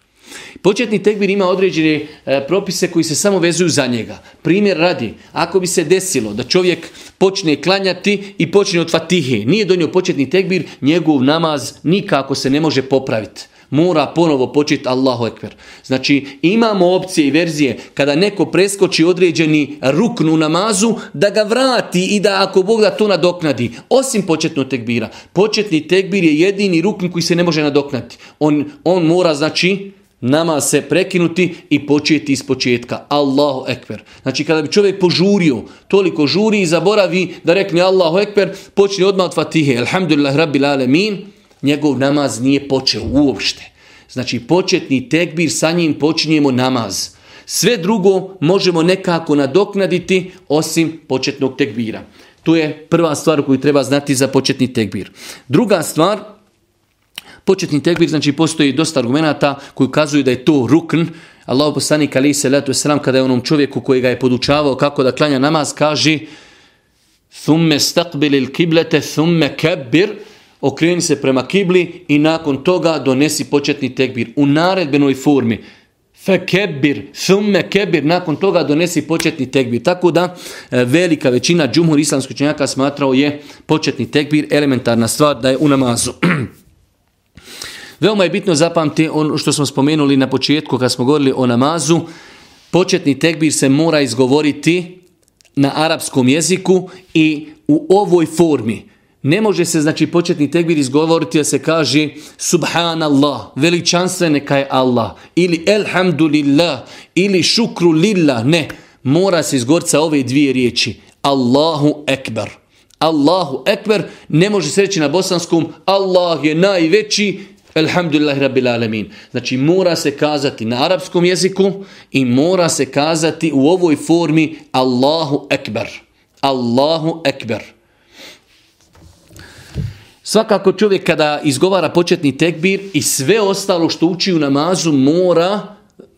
Speaker 1: Početni tekbir ima određene e, propise koji se samo vezuju za njega. Primjer radi, ako bi se desilo da čovjek počne klanjati i počne od fatihe, nije donio početni tekbir, njegov namaz nikako se ne može popraviti mora ponovo početi Allahu Ekber. Znači imamo opcije i verzije kada neko preskoči određeni ruknu namazu da ga vrati i da ako Bog da to nadoknadi. Osim početnog tekbira. Početni tekbir je jedini rukn koji se ne može nadoknati. On, on mora znači nama se prekinuti i početi iz početka. Allahu ekber. Znači kada bi čovjek požurio, toliko žuri i zaboravi da rekne Allahu ekber, počne odmah od fatihe. Alhamdulillah rabbil alemin. Njegov namaz nije počeo uopšte. Znači početni tekbir, sa njim počinjemo namaz. Sve drugo možemo nekako nadoknaditi osim početnog tekbira. To je prva stvar koju treba znati za početni tekbir. Druga stvar, Početni tekbir, znači postoji dosta argumenata koji ukazuju da je to rukn. Allah poslanik ali se letu selam kada je onom čovjeku koji ga je podučavao kako da klanja namaz kaže thumme al kiblete thumme kebir okreni se prema kibli i nakon toga donesi početni tekbir u naredbenoj formi fekebir, thumme kebir, nakon toga donesi početni tekbir. Tako da e, velika većina džumhur islamskoj činjaka smatrao je početni tekbir elementarna stvar da je u namazu. Veoma je bitno zapamti ono što smo spomenuli na početku kad smo govorili o namazu. Početni tekbir se mora izgovoriti na arapskom jeziku i u ovoj formi. Ne može se znači početni tekbir izgovoriti da se kaže subhanallah, veličanstven neka je Allah, ili elhamdulillah, ili šukru lillah, ne. Mora se izgovoriti ove dvije riječi. Allahu ekber. Allahu ekber, ne može se reći na bosanskom Allah je najveći, Elhamdulillahi Rabbil Alemin. Znači mora se kazati na arapskom jeziku i mora se kazati u ovoj formi Allahu Ekber. Allahu Ekber. Svakako čovjek kada izgovara početni tekbir i sve ostalo što uči u namazu mora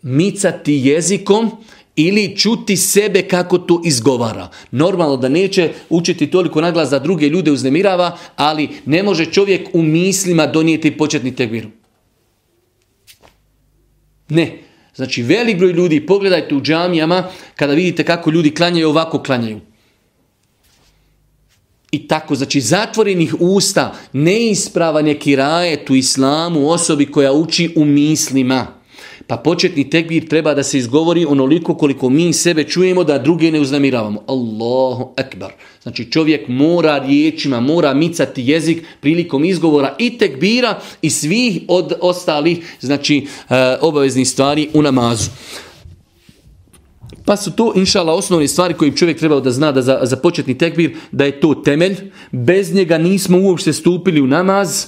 Speaker 1: micati jezikom ili čuti sebe kako to izgovara. Normalno da neće učiti toliko naglas da druge ljude uznemirava, ali ne može čovjek u mislima donijeti početni tekbir. Ne. Znači velik broj ljudi, pogledajte u džamijama kada vidite kako ljudi klanjaju, ovako klanjaju. I tako, znači zatvorenih usta, neispravanje neki tu u islamu osobi koja uči u mislima. Pa početni tekbir treba da se izgovori onoliko koliko mi sebe čujemo da druge ne uznamiravamo. Allahu akbar. Znači čovjek mora riječima, mora micati jezik prilikom izgovora i tekbira i svih od ostalih znači e, obaveznih stvari u namazu. Pa su to, inšala, osnovne stvari koje čovjek trebao da zna da za, za početni tekbir, da je to temelj. Bez njega nismo uopšte stupili u namaz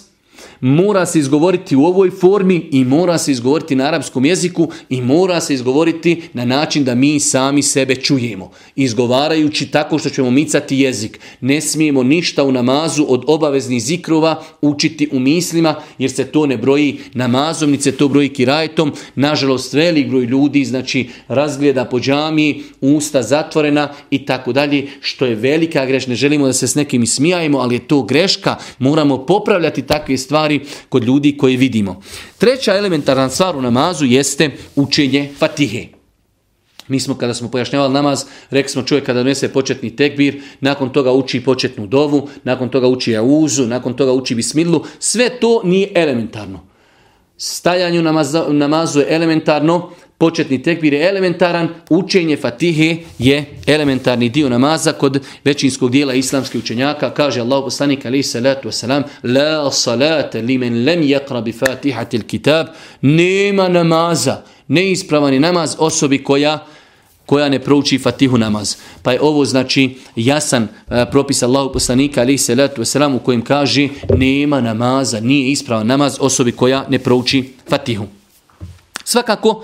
Speaker 1: mora se izgovoriti u ovoj formi i mora se izgovoriti na arapskom jeziku i mora se izgovoriti na način da mi sami sebe čujemo. Izgovarajući tako što ćemo micati jezik. Ne smijemo ništa u namazu od obaveznih zikrova učiti u mislima jer se to ne broji namazom, niti se to broji kirajtom. Nažalost, velik broj ljudi znači razgleda po džami usta zatvorena i tako dalje, što je velika greš, Ne želimo da se s nekim smijajemo, ali je to greška. Moramo popravljati takve stvari kod ljudi koje vidimo. Treća elementarna stvar u namazu jeste učenje fatihe. Mi smo kada smo pojašnjavali namaz, rekli smo čovjek kada donese početni tekbir, nakon toga uči početnu dovu, nakon toga uči jauzu, nakon toga uči bismidlu, sve to nije elementarno. Stajanju namazu je elementarno, početni tekbir je elementaran, učenje fatihe je elementarni dio namaza kod većinskog dijela islamskih učenjaka. Kaže Allah poslanik alaih salatu wasalam, La salate li men lem bi fatihatil kitab, nema namaza, neispravan je namaz osobi koja koja ne prouči fatihu namaz. Pa je ovo znači jasan propisa e, propis Allahu poslanika ali se letu u kojem kaže nema namaza, nije ispravan namaz osobi koja ne prouči fatihu. Svakako,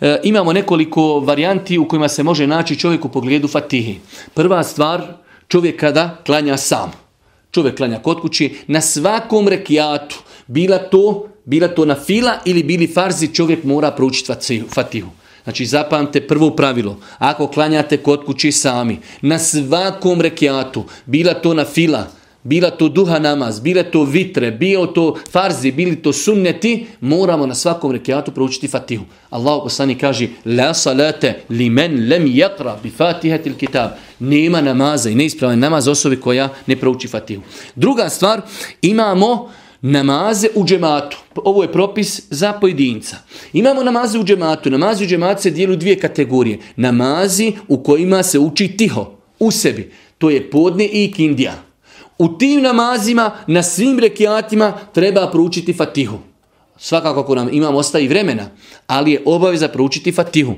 Speaker 1: E, imamo nekoliko varijanti u kojima se može naći čovjek u pogledu fatihi. Prva stvar, čovjek kada klanja sam. Čovjek klanja kod kući na svakom rekiatu. Bila to, bila to na fila ili bili farzi, čovjek mora proučiti fatihu. Znači zapamte prvo pravilo, ako klanjate kod kući sami, na svakom rekiatu, bila to na fila, bila to duha namaz, bile to vitre, bio to farzi, bili to sunneti, moramo na svakom rekiatu proučiti fatihu. Allah poslani kaže, la salate li men lem jakra bi il kitab. Nema namaza i neispravan namaz osobi koja ne prouči fatihu. Druga stvar, imamo namaze u džematu. Ovo je propis za pojedinca. Imamo namaze u džematu. Namaze u džematu se dijelu dvije kategorije. Namazi u kojima se uči tiho, u sebi. To je podne i kindija u tim namazima, na svim rekijatima treba proučiti fatihu. Svakako ako nam imamo ostaje vremena, ali je obaveza proučiti fatihu.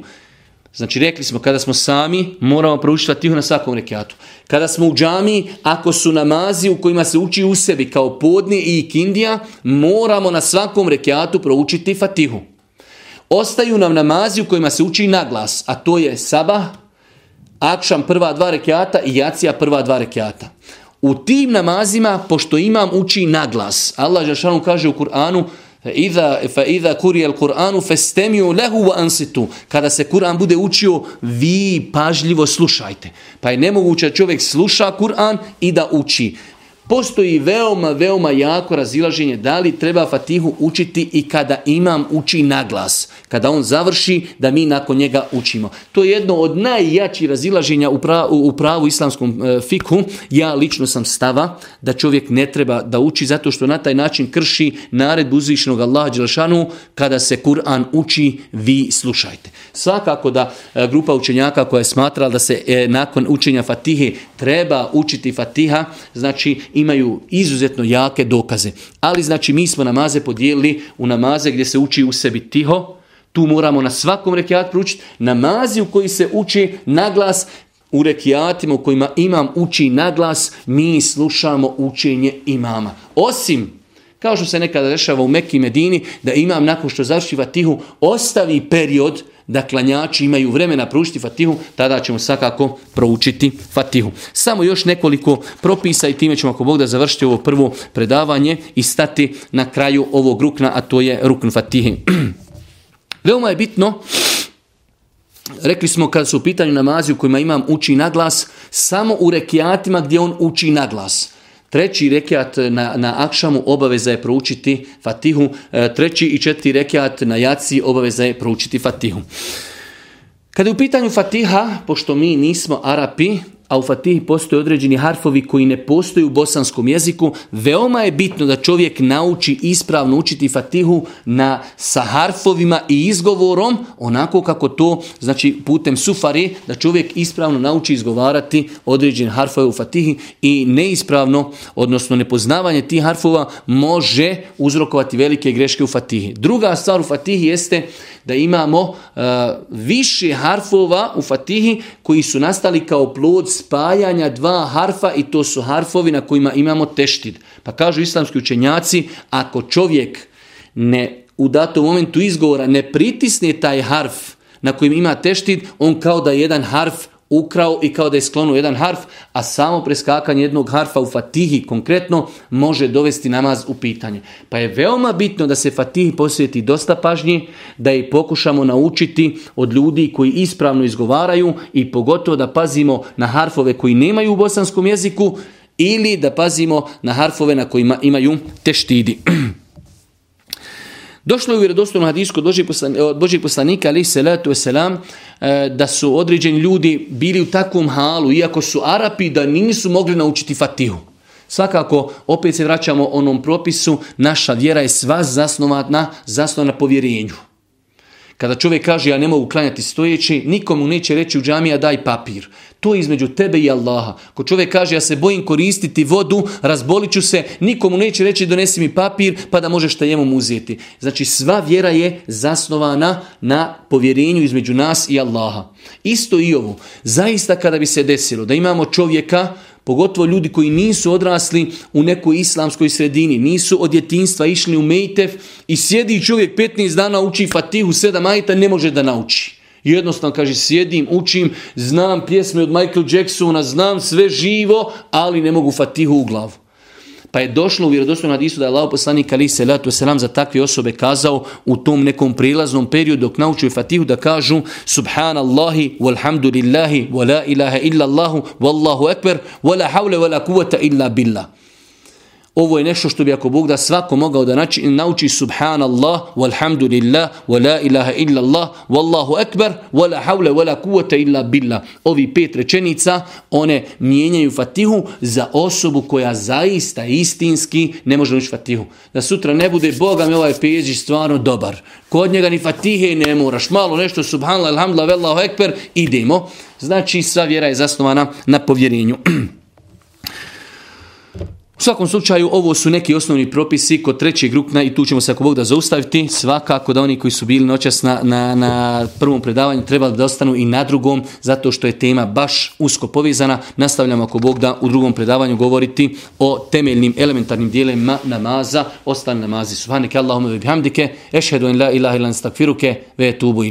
Speaker 1: Znači rekli smo kada smo sami moramo proučiti fatihu na svakom rekiatu. Kada smo u džami, ako su namazi u kojima se uči u sebi kao podni i ikindija, moramo na svakom rekiatu proučiti fatihu. Ostaju nam namazi u kojima se uči na glas, a to je sabah, akšam prva dva rekiata i jacija prva dva rekiata. U tim namazima, pošto imam, uči naglas. Allah Žešanu kaže u Kur'anu Iza, fa iza Kur'anu festemiju lahu wa ansitu. Kada se Kur'an bude učio, vi pažljivo slušajte. Pa je nemoguće da čovjek sluša Kur'an i da uči. Postoji veoma, veoma jako razilaženje da li treba Fatihu učiti i kada imam uči naglas. Kada on završi, da mi nakon njega učimo. To je jedno od najjačih razilaženja u pravu, u pravu islamskom e, fiku. Ja lično sam stava da čovjek ne treba da uči zato što na taj način krši naredbu buzvišnog Allaha Đelšanu kada se Kur'an uči, vi slušajte. Svakako da e, grupa učenjaka koja je smatrala da se e, nakon učenja Fatihe treba učiti Fatiha, znači imaju izuzetno jake dokaze. Ali znači mi smo namaze podijelili u namaze gdje se uči u sebi tiho, tu moramo na svakom rekiat pručiti. namazi u koji se uči naglas, u rekiatima u kojima imam uči naglas, mi slušamo učenje imama. Osim kao što se nekada dešava u Mekki Medini, da imam nakon što završi Fatihu, ostavi period da klanjači imaju vremena proučiti Fatihu, tada ćemo svakako proučiti Fatihu. Samo još nekoliko propisa i time ćemo ako Bog da završiti ovo prvo predavanje i stati na kraju ovog rukna, a to je rukn Fatihi. Veoma je bitno Rekli smo kad su u pitanju namazi u kojima imam uči naglas samo u rekiatima gdje on uči naglas. glas. Treći rekiat na, na Akšamu obaveza je proučiti Fatihu. E, treći i četiri rekiat na Jaci obaveza je proučiti Fatihu. Kada je u pitanju Fatiha, pošto mi nismo Arapi, a u Fatihi postoje određeni harfovi koji ne postoje u bosanskom jeziku, veoma je bitno da čovjek nauči ispravno učiti Fatihu na, sa harfovima i izgovorom, onako kako to, znači putem sufari, da čovjek ispravno nauči izgovarati određene harfove u Fatihi i neispravno, odnosno nepoznavanje tih harfova može uzrokovati velike greške u Fatihi. Druga stvar u Fatihi jeste da imamo eh, više harfova u Fatihi koji su nastali kao plod spajanja dva harfa i to su harfovi na kojima imamo teštid. Pa kažu islamski učenjaci, ako čovjek ne u datom momentu izgovora ne pritisne taj harf na kojem ima teštid, on kao da jedan harf ukrao i kao da je sklonuo jedan harf, a samo preskakanje jednog harfa u fatihi konkretno može dovesti namaz u pitanje. Pa je veoma bitno da se fatihi posvijeti dosta pažnje, da je pokušamo naučiti od ljudi koji ispravno izgovaraju i pogotovo da pazimo na harfove koji nemaju u bosanskom jeziku ili da pazimo na harfove na kojima imaju teštidi. Došlo je u vjerodostojnom hadisku od Božih poslanika, se selam e, da su određeni ljudi bili u takvom halu, iako su Arapi, da nisu mogli naučiti fatihu. Svakako, opet se vraćamo onom propisu, naša vjera je sva zasnovana, zasnovana na povjerenju. Kada čovjek kaže ja ne mogu klanjati stojeći, nikomu neće reći u džamija daj papir. To je između tebe i Allaha. Ko čovjek kaže ja se bojim koristiti vodu, razboliću se, nikomu neće reći donesi mi papir pa da možeš šta njemu uzeti. Znači sva vjera je zasnovana na povjerenju između nas i Allaha. Isto i ovo. Zaista kada bi se desilo da imamo čovjeka Pogotovo ljudi koji nisu odrasli u nekoj islamskoj sredini, nisu od djetinstva išli u mejtev i sjedi čovjek 15 dana uči Fatihu 7 majta, ne može da nauči. Jednostavno, kaže, sjedim, učim, znam pjesme od Michael Jacksona, znam sve živo, ali ne mogu Fatihu u glavu. Pa je došlo u vjerodostojnom hadisu da je Allah poslanik ali se latu selam za takve osobe kazao u tom nekom prilaznom periodu dok naučuju Fatihu da kažu subhanallahi walhamdulillahi wala ilaha illa Allahu wallahu ekber wala havla wala kuvata illa billah. Ovo je nešto što bi ako Bog da svako mogao da nači, nauči subhanallah, walhamdulillah, wa la ilaha illallah, wallahu ekber, wa la wala wa la kuvata illa billah. Ovi pet rečenica, one mijenjaju fatihu za osobu koja zaista istinski ne može naučiti fatihu. Da sutra ne bude Boga mi ovaj peđić stvarno dobar. Kod njega ni fatihe ne moraš. Malo nešto subhanallah, alhamdulillah, wallahu ekber, idemo. Znači sva vjera je zasnovana na povjerenju. U svakom slučaju, ovo su neki osnovni propisi kod trećeg rukna i tu ćemo se ako Bog da zaustaviti. Svakako da oni koji su bili noćas na, na, na prvom predavanju trebali da ostanu i na drugom, zato što je tema baš usko povezana. Nastavljamo ako Bog da u drugom predavanju govoriti o temeljnim elementarnim dijelima namaza, ostali namazi. Subhanike Allahume bihamdike, ešhedu en la ilaha ilan stakfiruke, ve tubu